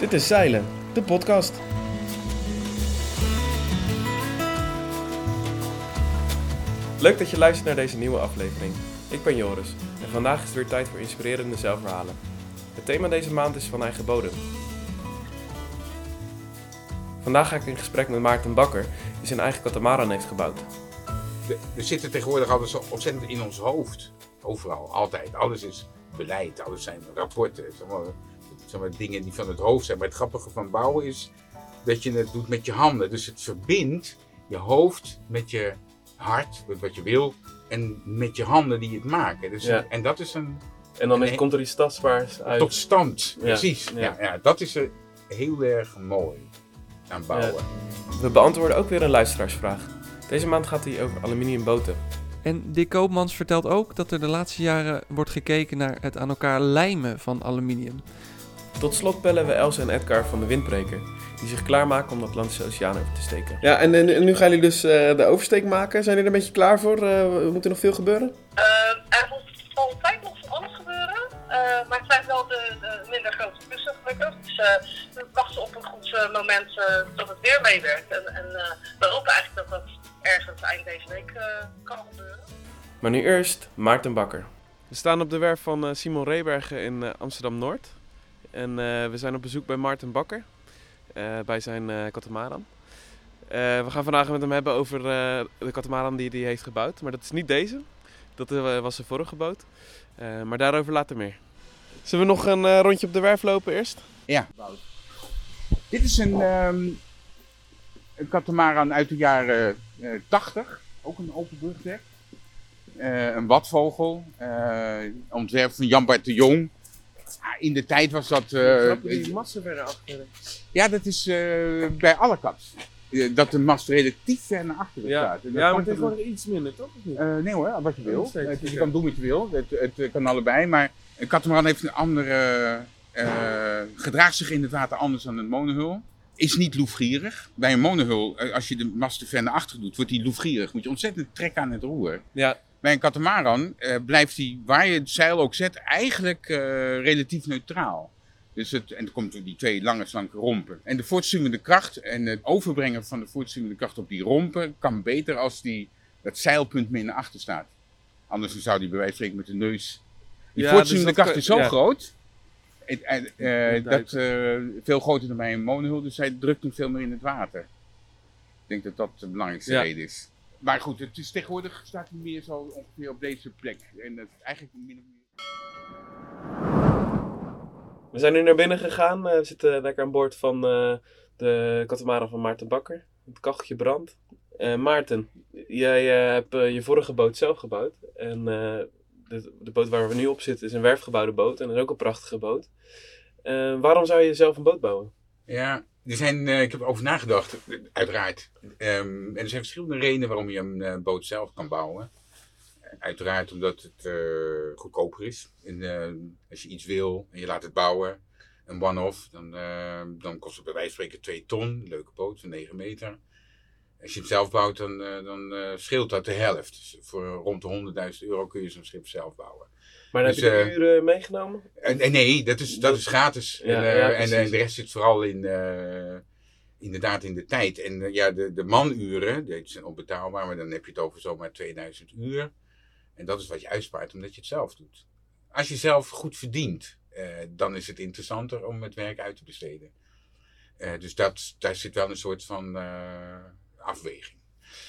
Dit is Zeilen, de podcast. Leuk dat je luistert naar deze nieuwe aflevering. Ik ben Joris en vandaag is het weer tijd voor inspirerende zelfverhalen. Het thema deze maand is van eigen bodem. Vandaag ga ik in gesprek met Maarten Bakker, die zijn eigen katamaran heeft gebouwd. We zitten tegenwoordig alles zo ontzettend in ons hoofd. Overal, altijd. Alles is beleid, alles zijn rapporten. Zijn maar dingen die van het hoofd zijn. Maar het grappige van bouwen is dat je het doet met je handen. Dus het verbindt je hoofd met je hart, met wat je wil, en met je handen die het maken. Dus, Ja. En dat is een En dan komt er iets tastbaars uit. tot stand. Ja. Precies. Ja. Ja. Ja, dat is heel erg mooi aan bouwen. We beantwoorden ook weer een luisteraarsvraag. Deze maand gaat hij over aluminiumboten. En Dick Koopmans vertelt ook dat er de laatste jaren wordt gekeken naar het aan elkaar lijmen van aluminium. Tot slot bellen we Els en Edgar van de Windbreker, die zich klaarmaken om de Atlantische Oceaan over te steken. Ja, en, en nu gaan jullie dus eh, de oversteek maken. Zijn jullie er een beetje klaar voor? Uh, moet er nog veel gebeuren? Uh, er moet altijd nog van alles gebeuren, uh, maar het zijn wel de, de minder grote klussen gelukkig. Dus uh, we wachten op een goed moment dat het weer meewerkt. En, en we hopen eigenlijk dat dat ergens eind deze week kan gebeuren. Maar nu eerst Maarten Bakker. We staan op de werf van Simon Rebergen in Amsterdam-Noord. En we zijn op bezoek bij Maarten Bakker, bij zijn katamaran. we gaan vandaag met hem hebben over de katamaran die hij heeft gebouwd. Maar dat is niet deze. Dat was zijn vorige boot. Maar daarover later meer. Zullen we nog een rondje op de werf lopen eerst? Ja. Dit is een, um, een katamaran uit de jaren uh, 80. Ook een open brugdek. Uh, een watvogel. ontwerp van Jan Bart de Jong. In de tijd was dat... die massen verder achter. Ja, dat is bij alle kat dat de mast relatief ver naar achteren ja. staat. En ja, maar tegenwoordig er... iets minder, toch? Of niet? Uh, nee hoor, wat je wil. Steeds, het, je ja. kan doen wat je wil. Het, het kan allebei. Maar een katamaran heeft een andere... Gedraagt zich in het water anders dan een monohul. Is niet loefgierig. Bij een monohul, als je de mast te ver naar achteren doet, wordt die loefgierig. Moet je ontzettend trekken aan het roer. Ja. Bij een katamaran uh, blijft die, waar je het zeil ook zet, eigenlijk relatief neutraal. Dus het, en er komt die twee lange slanke rompen. En de voortstuwende kracht en het overbrengen van de voortstuwende kracht op die rompen kan beter als die, dat zeilpunt meer naar achter staat. Anders zou die bij wijze van spreken met de neus. Die Ja, voortstuwende dus dat kracht is zo ja. groot. En, en, eh, Dat eh, veel groter dan bij een monohul, dus hij drukt hem veel meer in het water. Ik denk dat dat de belangrijkste Ja. reden is. Maar goed, het is tegenwoordig staat hij meer zo ongeveer op deze plek. En dat is eigenlijk min of meer. We zijn nu naar binnen gegaan. Eh, we zitten lekker aan boord van eh, de katamaran van Maarten Bakker. Het kacheltje brandt. Eh, Maarten, jij eh, hebt je vorige boot zelf gebouwd. En eh, de, de boot waar we nu op zitten is een werfgebouwde boot. En dat is ook een prachtige boot. Eh, waarom zou je zelf een boot bouwen? Ja, er zijn, eh, ik heb erover nagedacht, uiteraard. Ehm, en er zijn verschillende redenen waarom je een eh, boot zelf kan bouwen. Uiteraard omdat het eh, goedkoper is. En, als je iets wil en je laat het bouwen, een one-off, dan, dan kost het bij wijze van spreken 2 ton. Leuke boot van 9 meter. Als je hem zelf bouwt, dan, eh, dan eh, scheelt dat de helft. Dus voor rond de 100.000 euro kun je zo'n schip zelf bouwen. Maar dan Dus, heb je de eh, uren meegenomen? En, en nee, dat is, dat is gratis. Ja, en, eh, ja, en, eh, de rest zit vooral in, eh, inderdaad in de tijd. En eh, ja, de, de manuren, die zijn onbetaalbaar, maar dan heb je het over zomaar 2000 uur. En dat is wat je uitspaart omdat je het zelf doet. Als je zelf goed verdient, eh, dan is het interessanter om het werk uit te besteden. Eh, dus dat, daar zit wel een soort van eh, afweging.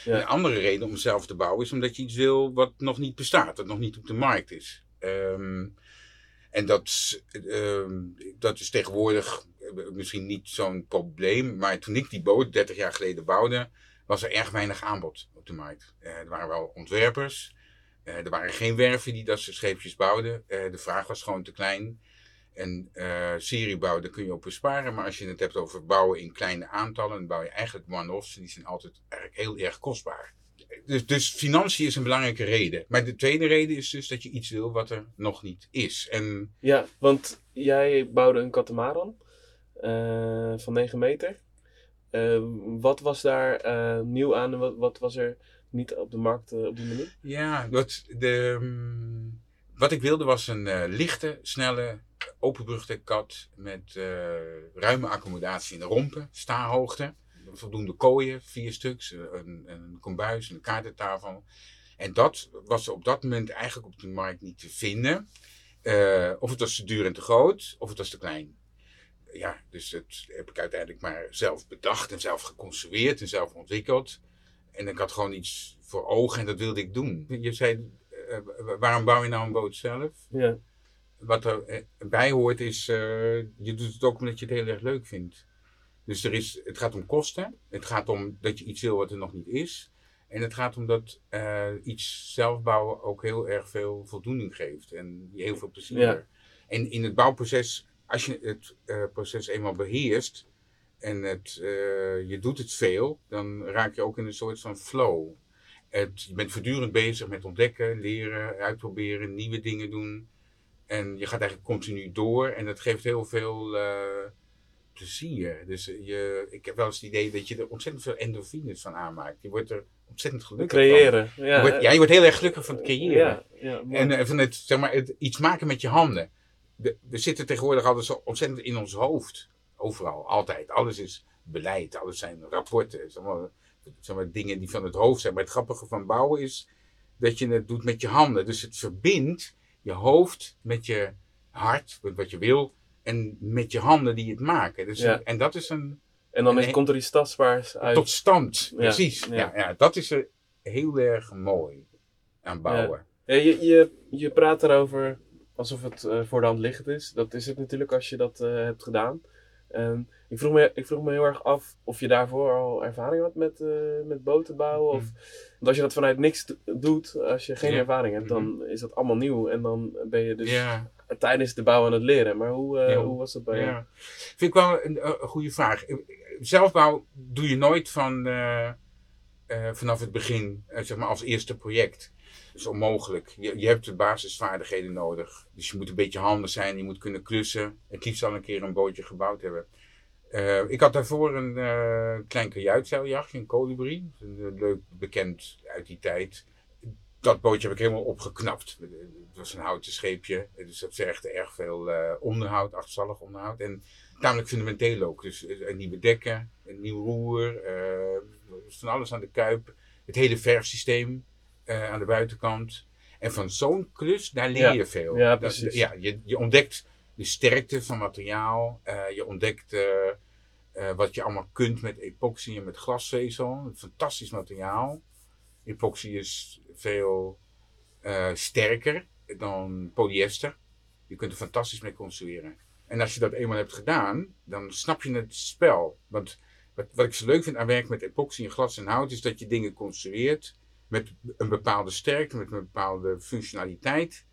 Ja. Een andere reden om zelf te bouwen is omdat je iets wil wat nog niet bestaat, dat nog niet op de markt is. Ehm, en dat, is, ehm, dat is tegenwoordig eh, misschien niet zo'n probleem, maar toen ik die boot 30 jaar geleden bouwde, was er erg weinig aanbod op de markt. Eh, er waren wel ontwerpers, eh, er waren geen werven die dat soort scheepjes bouwden. De vraag was gewoon te klein. En eh seriebouw, daar kun je op besparen. Maar als je het hebt over bouwen in kleine aantallen, dan bouw je eigenlijk one-offs. En die zijn altijd eigenlijk heel erg kostbaar. Dus, dus financiën is een belangrijke reden. Maar de tweede reden is dus dat je iets wil wat er nog niet is. En Ja, want jij bouwde een katamaran eh, van 9 meter. Eh, wat was daar nieuw aan en wat, wat was er niet op de markt op die manier? ja, wat, de, mm, wat ik wilde was een lichte, snelle, openbrugde kat met uh, ruime accommodatie in de rompen, staarhoogte. Voldoende kooien, vier stuks, een, een kombuis, een kaartentafel. En dat was op dat moment eigenlijk op de markt niet te vinden. Uh, of het was te duur en te groot, of het was te klein. Ja, dus dat heb ik uiteindelijk maar zelf bedacht en zelf geconstrueerd en zelf ontwikkeld. En ik had gewoon iets voor ogen en dat wilde ik doen. Je zei, waarom bouw je nou een boot zelf? Ja. Wat erbij hoort is, uh, je doet het ook omdat je het heel erg leuk vindt. Dus er is, het gaat om kosten. Het gaat om dat je iets wil wat er nog niet is. En het gaat om dat uh, iets zelf bouwen ook heel erg veel voldoening geeft. En je heel veel plezier. Ja. En in het bouwproces, als je het uh, proces eenmaal beheerst en het, je doet het veel, dan raak je ook in een soort van flow. Het, je bent voortdurend bezig met ontdekken, leren, uitproberen, nieuwe dingen doen. En je gaat eigenlijk continu door en dat geeft heel veel plezier. Dus je, ik heb wel eens het idee dat je er ontzettend veel endorfines van aanmaakt. Je wordt er ontzettend gelukkig creëren. van. Ja, je wordt, ja, je wordt heel erg gelukkig van het creëren. Ja, ja, en van het, zeg maar, het iets maken met je handen. De, we zitten tegenwoordig altijd zo ontzettend in ons hoofd. Overal, altijd. Alles is beleid, alles zijn rapporten. Zeg maar, zeg maar, dingen die van het hoofd zijn. Maar het grappige van bouwen is dat je het doet met je handen. Dus het verbindt je hoofd met je hart, met wat je wil. En met je handen die het maken. Dus Ja. En dat is een, En dan is, komt er iets tastbaars uit. tot stand. Precies. ja. Ja. Ja, dat is er heel erg mooi aan bouwen. Je, je, je praat erover alsof het eh, voor de hand liggend is. Dat is het natuurlijk als je dat eh, hebt gedaan. Ik, vroeg me, ik vroeg me heel erg af of je daarvoor al ervaring had met, eh, met boten bouwen. Of, want als je dat vanuit niks do- doet, als je geen Mhm. Ja. ervaring hebt, dan is dat allemaal nieuw. En dan ben je dus ja. tijdens de bouw aan het leren. Maar hoe, eh, hoe was dat bij jou? Vind ik wel een, een goede vraag. Zelfbouw doe je nooit van, eh, eh, vanaf het begin, eh, zeg maar als eerste project. Dat is onmogelijk. Je, je hebt de basisvaardigheden nodig. Dus je moet een beetje handig zijn, je moet kunnen klussen. Het liefst al een keer een bootje gebouwd hebben. Eh, ik had daarvoor een eh, klein kajuitzeiljachtje, een kolibrie. Een, eh, leuk bekend uit die tijd. Dat bootje heb ik helemaal opgeknapt. Het was een houten scheepje, dus dat vergde erg veel onderhoud, achterstallig onderhoud. En tamelijk fundamenteel ook. Dus een nieuwe dekken, een nieuw roer, van alles aan de kuip. Het hele verfsysteem aan de buitenkant. En van zo'n klus, daar leer Ja. je veel. Ja, Dat- ja, je, je ontdekt de sterkte van materiaal. eh, je ontdekt eh, eh, wat je allemaal kunt met epoxy en met glasvezel. Een fantastisch materiaal. Epoxy is veel sterker dan polyester. Je kunt er fantastisch mee construeren. En als je dat eenmaal hebt gedaan, dan snap je het spel. Want wat, wat ik zo leuk vind aan werk met epoxy en glas en hout, is dat je dingen construeert met een bepaalde sterkte, met een bepaalde functionaliteit.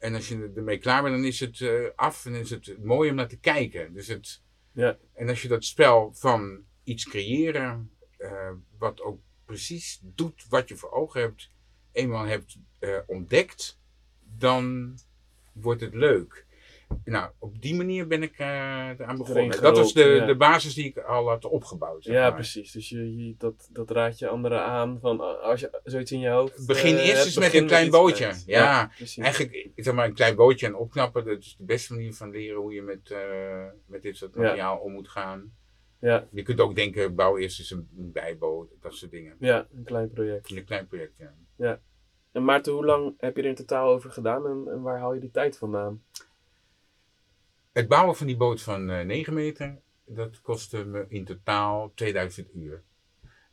En als je ermee klaar bent, dan is het eh, af en is het mooi om naar te kijken. Dus het, Ja. En als je dat spel van iets creëren, eh, wat ook precies doet wat je voor ogen hebt, eenmaal hebt eh, ontdekt, dan wordt het leuk. Nou, op die manier ben ik eh eraan begonnen. Dat was de, ja. de basis die ik al had opgebouwd. zeg Ja, precies. Dus je, je- dat, dat raad je anderen aan van als je zoiets in je hoofd. Begin eh, eerst eens met een klein bootje. Ja. Eigenlijk, zeg maar, een klein bootje en opknappen, dat is de beste manier van leren hoe je met, eh, met dit soort Ja. materiaal om moet gaan. Ja, Je kunt ook denken, bouw eerst eens een, een bijboot, dat soort dingen. ja, een klein project. Een klein project, ja. En Maarten, hoe lang heb je er in totaal over gedaan en, en waar haal je die tijd vandaan? Het bouwen van die boot van eh 9 meter, dat kostte me in totaal 2000 uur.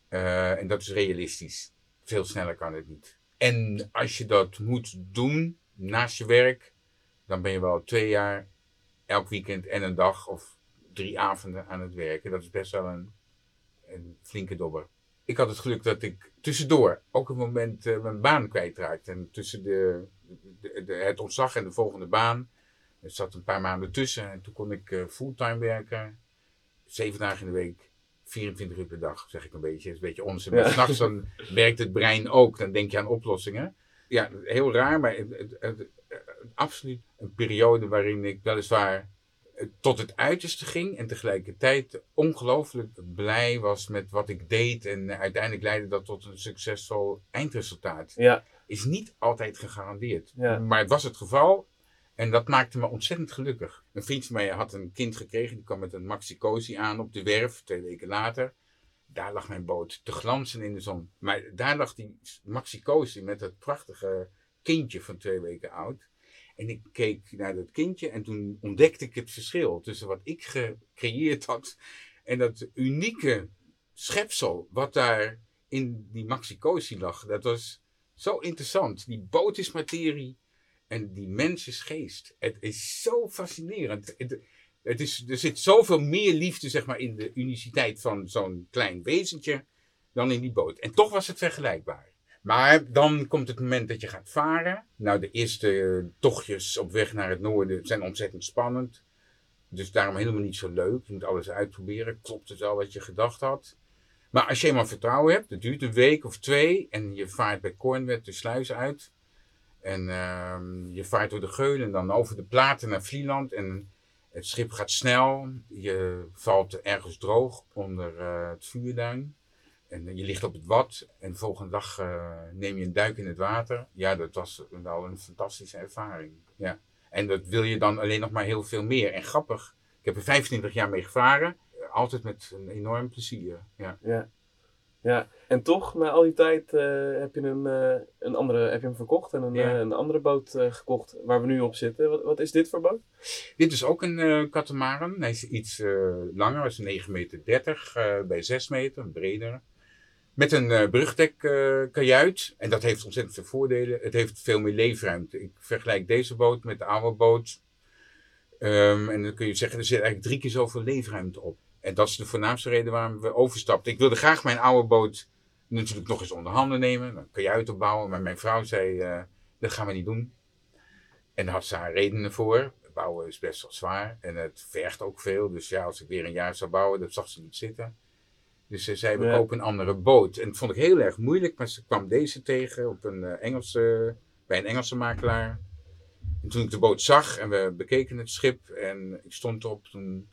Eh, en dat is realistisch. Veel sneller kan het niet. En als je dat moet doen naast je werk, dan ben je wel twee jaar elk weekend en een dag of drie avonden aan het werken. Dat is best wel een, een flinke dobber. Ik had het geluk dat ik tussendoor ook een moment eh, mijn baan kwijtraakte. En tussen de, de, de- het ontslag en de volgende baan er zat een paar maanden tussen en toen kon ik eh, fulltime werken. Zeven dagen in de week, 24 uur per dag, zeg ik een beetje. Dat is een beetje onzin. Maar Ja. s'nachts dan werkt het brein ook. Dan denk je aan oplossingen. Ja, heel raar, maar het, het- absoluut een periode waarin ik weliswaar eh, tot het uiterste ging. En tegelijkertijd ongelooflijk blij was met wat ik deed. En uiteindelijk leidde dat tot een succesvol eindresultaat Ja, is niet altijd gegarandeerd. Ja. Maar het was het geval. En dat maakte me ontzettend gelukkig. Een vriend van mij had een kind gekregen. Die kwam met een Maxi Cosi aan op de werf, twee weken later. Daar lag mijn boot te glanzen in de zon. Maar daar lag die Maxi Cosi met dat prachtige kindje van twee weken oud. En ik keek naar dat kindje en toen ontdekte ik het verschil tussen wat ik gecreëerd had en dat unieke schepsel wat daar in die Maxi Cosi lag. Dat was zo interessant. Die boot is materie en die mens geest. Het is zo fascinerend. Het, is, er zit zoveel meer liefde zeg maar, in de uniciteit van zo'n klein wezentje dan in die boot. En toch was het vergelijkbaar. Maar dan komt het moment dat je gaat varen. Nou, de eerste tochtjes op weg naar het noorden zijn ontzettend spannend. Dus daarom helemaal niet zo leuk. Je moet alles uitproberen. Klopt het wel wat je gedacht had? Maar als je eenmaal vertrouwen hebt, het duurt een week of twee. En je vaart bij Cornwall de sluis uit. En uh, je vaart door de Geulen en dan over de Platen naar Vlieland. En het schip gaat snel. Je valt ergens droog onder uh, het vuurduin. En je ligt op het wat en de volgende dag uh, neem je een duik in het water. Ja, dat was wel een fantastische ervaring. Ja. En dat wil je dan alleen nog maar heel veel meer. En grappig, ik heb er 25 jaar mee gevaren. Altijd met een enorm plezier. Ja. ja. Ja, en toch, na al die tijd uh, heb, je een, uh, een andere, heb je hem verkocht en een, ja. uh, een andere boot gekocht waar we nu op zitten. Wat, wat is dit voor boot? Dit is ook een katamaran. Hij is iets langer, hij is 9,30 meter bij 6 meter, breder. Met een uh, brugdekkajuit. en dat heeft ontzettend veel voordelen. Het heeft veel meer leefruimte. Ik vergelijk deze boot met de oude boot. Um, en dan kun je zeggen, er zit eigenlijk drie keer zoveel leefruimte op. En dat is de voornaamste reden waarom we overstapten. Ik wilde graag mijn oude boot natuurlijk nog eens onder handen nemen. Dan kajuit opbouwen. Maar mijn vrouw zei, uh, dat gaan we niet doen. En daar had ze haar redenen voor. Bouwen is best wel zwaar. En het vergt ook veel. Dus ja, als ik weer een jaar zou bouwen, dat zag ze niet zitten. Dus ze zei, we ja. kopen een andere boot. En dat vond ik heel erg moeilijk, maar ze kwam deze tegen op een uh, Engelse, bij een Engelse makelaar. En toen ik de boot zag en we bekeken het schip en ik stond erop, toen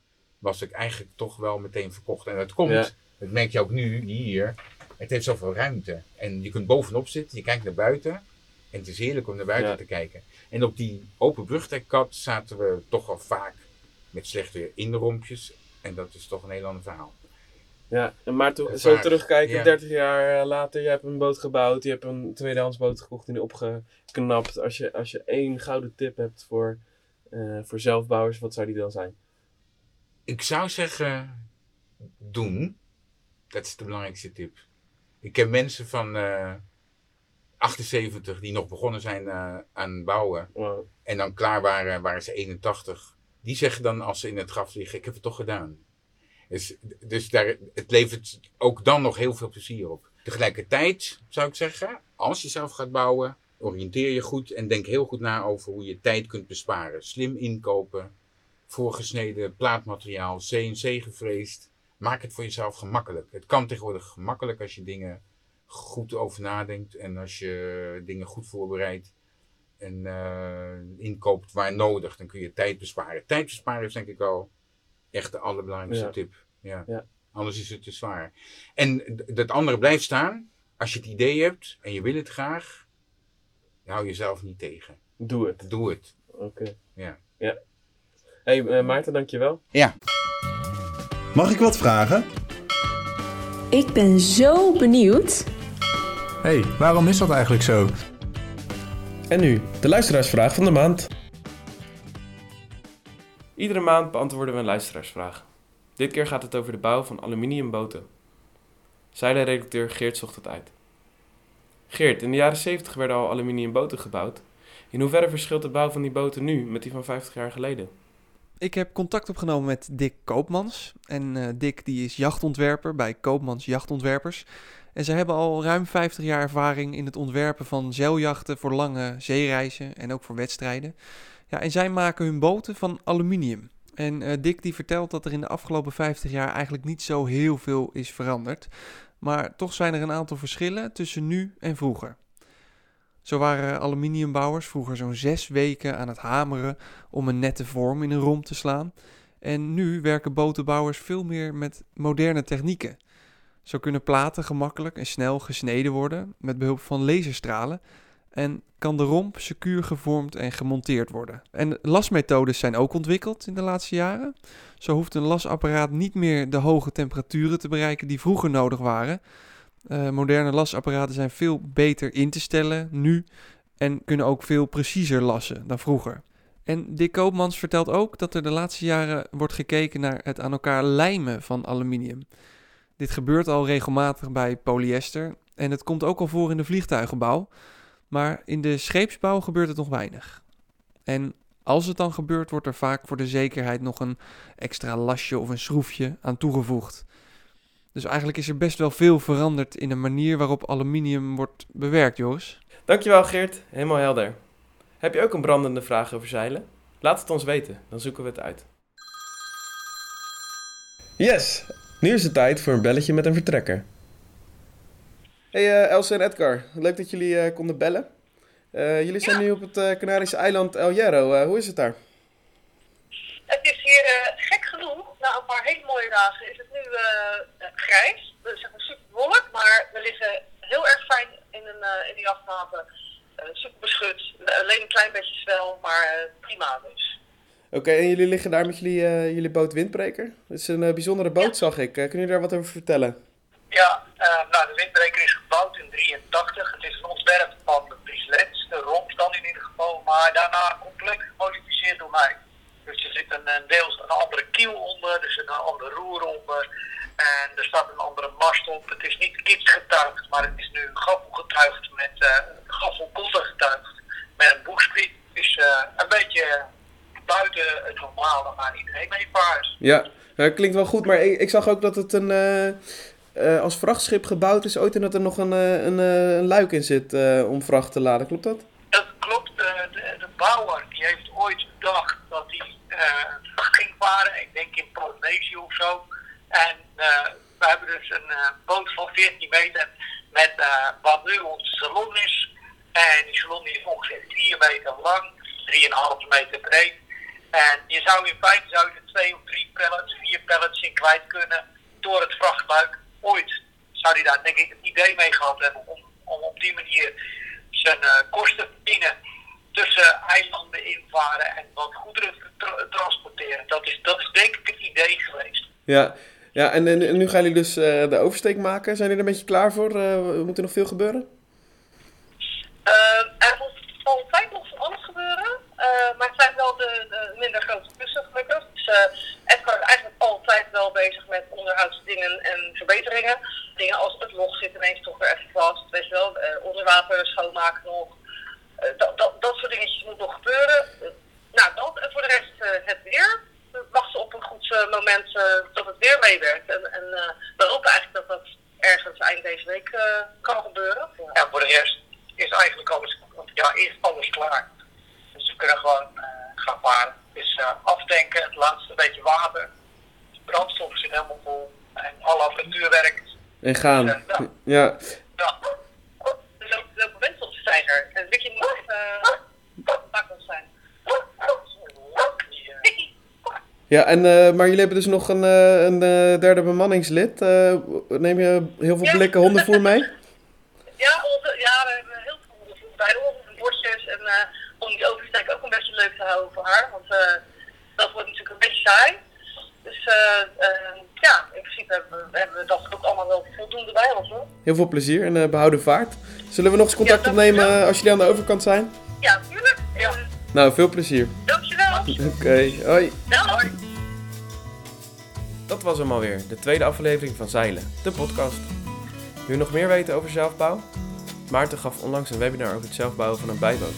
was ik eigenlijk toch wel meteen verkocht. En dat komt, ja. dat merk je ook nu hier, het heeft zoveel ruimte. En je kunt bovenop zitten, je kijkt naar buiten en het is heerlijk om naar buiten ja. te kijken. En op die open brugdekkat zaten we toch al vaak met slechte inrompjes. En dat is toch een heel ander verhaal. Ja, maar toen, zo terugkijken, ja. 30 jaar later, je hebt een boot gebouwd, je hebt een tweedehands boot gekocht en die opgeknapt. Als je, als je één gouden tip hebt voor, uh, voor zelfbouwers, wat zou die dan zijn? Ik zou zeggen, doen. Dat is de belangrijkste tip. Ik ken mensen van uh, 78 die nog begonnen zijn uh, aan bouwen. Wow. En dan klaar waren, waren ze 81. Die zeggen dan als ze in het graf liggen, ik heb het toch gedaan. Dus, dus daar, het levert ook dan nog heel veel plezier op. Tegelijkertijd zou ik zeggen, als je zelf gaat bouwen, oriënteer je goed en denk heel goed na over hoe je tijd kunt besparen. Slim inkopen, voorgesneden plaatmateriaal, CNC gevreesd. Maak het voor jezelf gemakkelijk. Het kan tegenwoordig gemakkelijk als je dingen goed over nadenkt en als je dingen goed voorbereidt en uh, inkoopt waar nodig. Dan kun je tijd besparen. Tijd besparen is denk ik al echt de allerbelangrijkste Ja. tip. Ja. Ja. Anders is het te zwaar. En dat andere blijft staan. Als je het idee hebt en je wil het graag, hou jezelf niet tegen. Doe het. Doe het. Oké. Ja. Ja. Hey, eh, Maarten, dankjewel. Ja. Mag ik wat vragen? Ik ben zo benieuwd. hey, waarom is dat eigenlijk zo? En nu, de luisteraarsvraag van de maand. Iedere maand beantwoorden we een luisteraarsvraag. Dit keer gaat het over de bouw van aluminiumboten. Zeilenredacteur Geert zocht het uit. Geert, in de jaren 70 werden al aluminiumboten gebouwd. In hoeverre verschilt de bouw van die boten nu met die van 50 jaar geleden? Ik heb contact opgenomen met Dick Koopmans. En eh, Dick die is jachtontwerper bij Koopmans Jachtontwerpers. En ze hebben al ruim 50 jaar ervaring in het ontwerpen van zeiljachten voor lange zeereizen en ook voor wedstrijden. Ja, en zij maken hun boten van aluminium. En eh, Dick die vertelt dat er in de afgelopen 50 jaar eigenlijk niet zo heel veel is veranderd. Maar toch zijn er een aantal verschillen tussen nu en vroeger. Zo waren aluminiumbouwers vroeger zo'n zes weken aan het hameren om een nette vorm in een romp te slaan. En nu werken botenbouwers veel meer met moderne technieken. Zo kunnen platen gemakkelijk en snel gesneden worden met behulp van laserstralen. en kan de romp secuur gevormd en gemonteerd worden. En lasmethodes zijn ook ontwikkeld in de laatste jaren. Zo hoeft een lasapparaat niet meer de hoge temperaturen te bereiken die vroeger nodig waren. Uh, moderne lasapparaten zijn veel beter in te stellen nu en kunnen ook veel preciezer lassen dan vroeger. En Dick Koopmans vertelt ook dat er de laatste jaren wordt gekeken naar het aan elkaar lijmen van aluminium. Dit gebeurt al regelmatig bij polyester en het komt ook al voor in de vliegtuigenbouw, maar in de scheepsbouw gebeurt het nog weinig. En als het dan gebeurt, wordt er vaak voor de zekerheid nog een extra lasje of een schroefje aan toegevoegd. Dus eigenlijk is er best wel veel veranderd in de manier waarop aluminium wordt bewerkt, Joris. Dankjewel Geert, helemaal helder. Heb je ook een brandende vraag over zeilen? Laat het ons weten, dan zoeken we het uit. Yes, nu is het tijd voor een belletje met een vertrekker. Hey uh, Else en Edgar, leuk dat jullie uh, konden bellen. Uh, jullie zijn nu op het Canarische eiland El Hierro. hoe is het daar? Het is hier na een paar hele mooie dagen, is het nu grijs. Het is super wolk, maar we liggen heel erg fijn in, een, in die afhaven. super beschut, alleen een klein beetje zwel, maar prima dus. Oké, en jullie liggen daar met jullie, jullie boot Windbreker. Het is een bijzondere boot, zag ik. kunnen jullie daar wat over vertellen? Ja, nou, de Windbreker is gebouwd in 83. Het is een ontwerp van de Frieslet, de romp dan in ieder geval, maar daarna compleet gemodificeerd door mij. Dus er zit een, een deels een andere kiel onder, er zit een ander roer onder en er staat een andere mast op. Het is niet kits getuigd, maar het is nu gaffel getuigd met uh, gaffelkotten getuigd met een boegspiet. Dus uh, een beetje buiten het normale waar iedereen mee vaart. Ja, dat klinkt wel goed, maar ik, ik zag ook dat het een, uh, als vrachtschip gebouwd is ooit en dat er nog een, een, een, luik in zit om vracht te laden. Klopt dat? Dat klopt. De, de bouwer die heeft ooit bedacht dat hij ging varen, ik denk in Polynesië of zo. En we hebben dus een boot van 14 meter met wat nu ons salon is. En die salon is ongeveer 4 meter lang, 3,5 meter breed. En je zou in feite zou twee of drie pallets, vier pallets in kwijt kunnen door het vrachtluik ooit zou hij daar denk ik het idee mee gehad hebben om, om op die manier zijn kosten verdienen tussen eilanden invaren en wat goederen tra transporteren. Dat is, dat is denk ik het idee geweest. Ja, ja en, en nu gaan jullie dus uh, de oversteek maken. Zijn jullie er een beetje klaar voor? Uh, moet er nog veel gebeuren? er moet altijd nog van alles gebeuren. maar het zijn wel de, de minder grote klussen gelukkig. Dus Edgar is eigenlijk altijd wel bezig met onderhoudsdingen en verbeteringen. Dingen als het log zit ineens toch weer even vast. Weet je wel, uh, onderwater schoonmaken nog. Uh, dat, dat, dat soort dingetjes moet nog gebeuren. Uh, nou, dat. En voor de rest het weer. We wachten op een goed moment dat het weer meewerkt. En, en we hopen eigenlijk dat dat ergens eind deze week kan gebeuren. Ja, voor de rest is eigenlijk alles, ja, is alles klaar. Dus we kunnen gewoon gaan varen. Dus afdenken, het laatste beetje water. De brandstof zit helemaal vol. En alle apparatuur werkt. En gaan. Dus, ja. ja. ja. Dus ook de brandstofstijger. En Vicky moet even bakkels zijn. Ja, en, uh, maar jullie hebben dus nog een, uh, een uh, derde bemanningslid. neem je heel veel ja. blikken hondenvoer mee? Ja, onze, ja, we hebben heel veel hondenvoer bij ons en bordjes. En om die oversteek ook een beetje leuk te houden voor haar. Want dat wordt natuurlijk een beetje saai. Dus ja, in principe hebben we, hebben we dat ook allemaal wel voldoende bij ons hoor. Heel veel plezier en behouden vaart. Zullen we nog eens contact ja, opnemen als jullie aan de overkant zijn? Ja, tuurlijk. Ja. Nou, veel plezier. Dankjewel. Oké, okay, hoi. Ja, hoi. Dat was hem alweer, de tweede aflevering van Zeilen, de podcast. Wil je nog meer weten over zelfbouw? Maarten gaf onlangs een webinar over het zelfbouwen van een bijboot.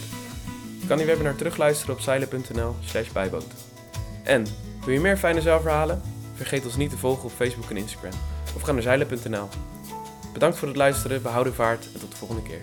Je kan die webinar terugluisteren op zeilen.nl slash bijboot. En, wil je meer fijne zelfverhalen? Vergeet ons niet te volgen op Facebook en Instagram. Of ga naar zeilen.nl. Bedankt voor het luisteren, behouden vaart en tot de volgende keer.